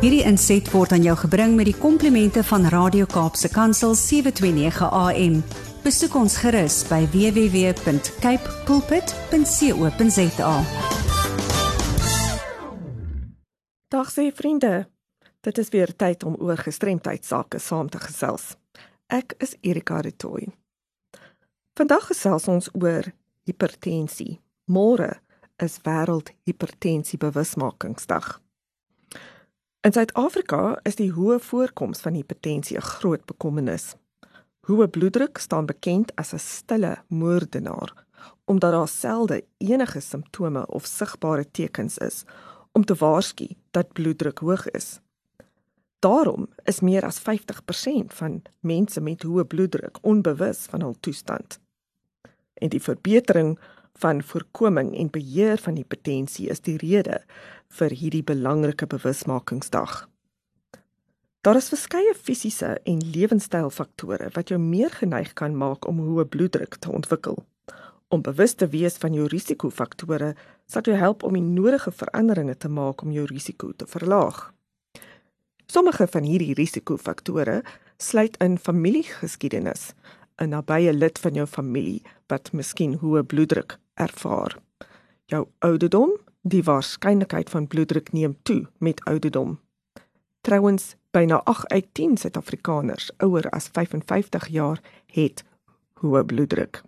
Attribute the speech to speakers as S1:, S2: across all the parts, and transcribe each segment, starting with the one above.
S1: Hierdie inset word aan jou gebring met die komplimente van Radio Kaapse Kansel 729 AM. Besoek ons gerus by www.cape pulpit.co.za.
S2: Dag sê vriende. Dit is weer tyd om oor gestremdheid sake saam te gesels. Ek is Erika Retoy. Vandag gesels ons oor hipertensie. Môre is wêreld hipertensie bewusmakingsdag. In Suid-Afrika is die hoë voorkoms van hipertensie 'n groot bekommernis. Hoë bloeddruk staan bekend as 'n stille moordenaar omdat daar selde enige simptome of sigbare tekens is om te waarsku dat bloeddruk hoog is. Daarom is meer as 50% van mense met hoë bloeddruk onbewus van hul toestand. En die verbetering van voorkoming en beheer van hipertensie is die rede vir hierdie belangrike bewusmakingsdag. Daar is verskeie fisiese en lewenstylfaktore wat jou meer geneig kan maak om hoë bloeddruk te ontwikkel. Om bewus te wees van jou risikofaktore sal jou help om die nodige veranderinge te maak om jou risiko te verlaag. Sommige van hierdie risikofaktore sluit in familiegeskiedenis, 'n nabye lid van jou familie wat miskien hoë bloeddruk ervaar. Jou ouderdom, die waarskynlikheid van bloeddruk neem toe met ouderdom. Trouwens, byna 8 uit 10 Suid-Afrikaners ouer as 55 jaar het hoë bloeddruk.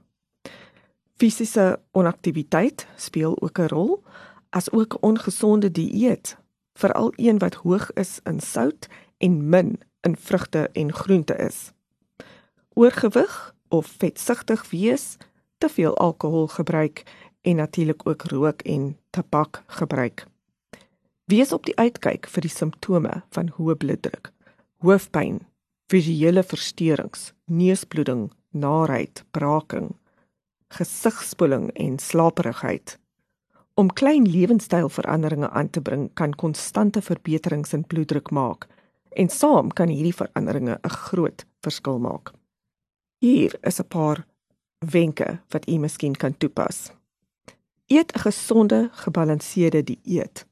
S2: Fisiese onaktiwiteit speel ook 'n rol, as ook ongesonde dieet, veral een wat hoog is in sout en min in vrugte en groente is. Oorgewig of vetsigtig wees, te veel alkohol gebruik en natuurlik ook rook en tabak gebruik. Wees op die uitkyk vir die simptome van hoë bloeddruk, hoofpyn, visuele versteurings, neusbloeding, naarheid, braaking, gesigspoeling en slaperigheid. Om klein lewenstylveranderinge aan te bring kan konstante verbeterings in bloeddruk maak en saam kan hierdie veranderinge 'n groot verskil maak. Hier is 'n paar wenke wat u miskien kan toepas. Eet 'n gesonde, gebalanseerde dieet.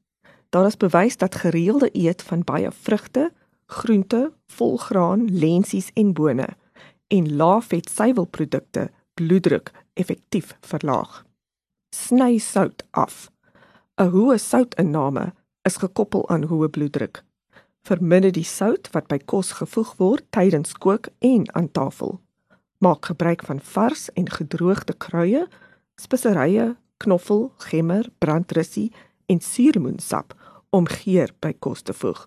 S2: Daar is bewys dat gereelde eet van baie vrugte, groente, volgraan, lensies en bone en lae-vet suiwelprodukte bloeddruk effektief verlaag. Sny sout af. 'n Hoë soutinname is gekoppel aan hoë bloeddruk. Verminder die sout wat by kos gevoeg word tydens kook en aan tafel. Maak gebruik van vars en gedroogde kruie, speserye, knoffel, gemmer, brandrussie en suurlemoensap om geur by kos te voeg,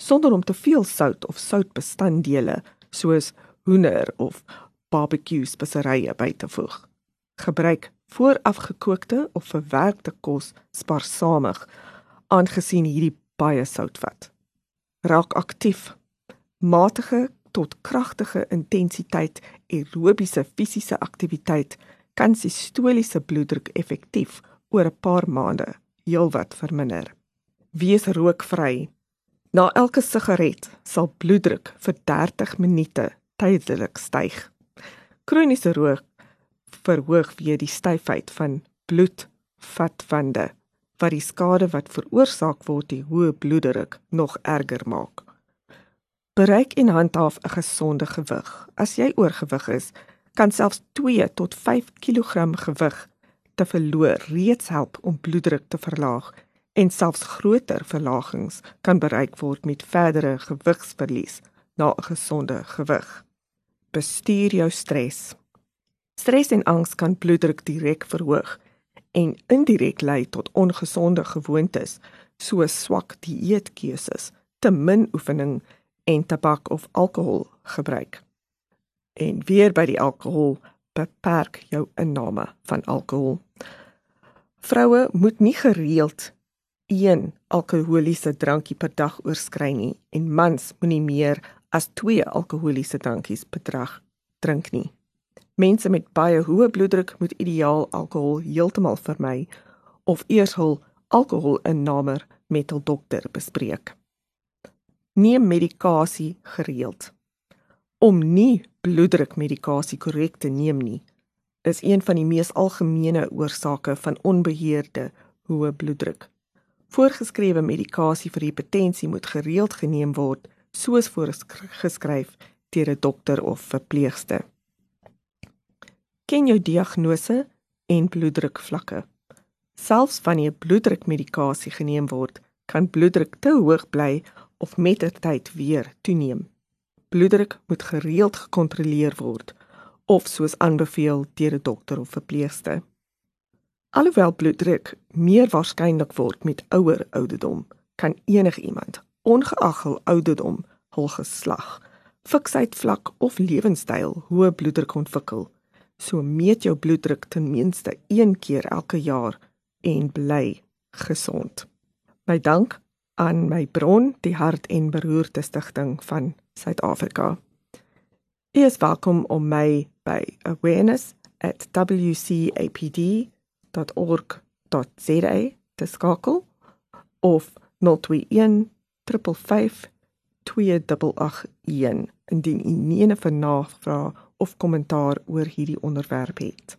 S2: sonder om te veel sout of soutbestanddele soos hoender of barbecue speserye by te voeg. Gebruik voorafgekookte of verwerkte kos spaarsamig aangesien hierdie baie sout vat. Raak aktief. Matige tot kragtige intensiteit aerobiese fisiese aktiwiteit kan sistoliese bloeddruk effektief oor 'n paar maande heelwat verminder. Wees rookvry. Na elke sigaret sal bloeddruk vir 30 minute tydelik styg. Kroniese rook verhoog weer die styfheid van bloedvatwande wat die skade wat veroorsaak word die hoë bloeddruk nog erger maak. Bereik en handhaaf 'n gesonde gewig. As jy oorgewig is, kan selfs 2 tot 5 kg gewig te verloor reeds help om bloeddruk te verlaag en selfs groter verlagings kan bereik word met verdere gewigsverlies na 'n gesonde gewig. Bestuur jou stres. Stres en angs kan bloeddruk direk verhoog en indirek lei tot ongesonde gewoontes soos swak dieetkeuses, te min oefening en tabak of alkohol gebruik. En weer by die alkohol, beperk jou inname van alkohol. Vroue moet nie gereeld een alkoholiese drankie per dag oorskry nie en mans moenie meer as 2 alkoholiese drankies per dag drink nie. Mense met baie hoë bloeddruk moet ideaal alkohol heeltemal vermy of eers hul alkoholinname met hul dokter bespreek neem medikasie gereeld. Om nie bloeddrukmedikasie korrek te neem nie, is een van die mees algemene oorsake van onbeheerde hoë bloeddruk. Voorgeskrewe medikasie vir hipertensie moet gereeld geneem word, soos voorgeskryf deur 'n dokter of verpleegster. Ken jou diagnose en bloeddrukvlakke. Selfs wanneer bloeddrukmedikasie geneem word, kan bloeddruk te hoog bly of met die tyd weer toeneem. Bloeddruk moet gereeld gekontroleer word of soos aanbeveel deur 'n dokter of verpleegster. Alhoewel bloeddruk meer waarskynlik word met ouer ouderdom, kan enigiemand, ongeag hul ouderdom, hul geslag, fiksheid vlak of lewenstyl hoë bloeddruk ontwikkel. So meet jou bloeddruk ten minste 1 keer elke jaar en bly gesond. My dank aan my bron, die Hart en Beroerte Stichting van Suid-Afrika. U is welkom om my by awareness@wcapd.org.za te skakel of 021 355 2881 indien u enige navrae of kommentaar oor hierdie onderwerp het.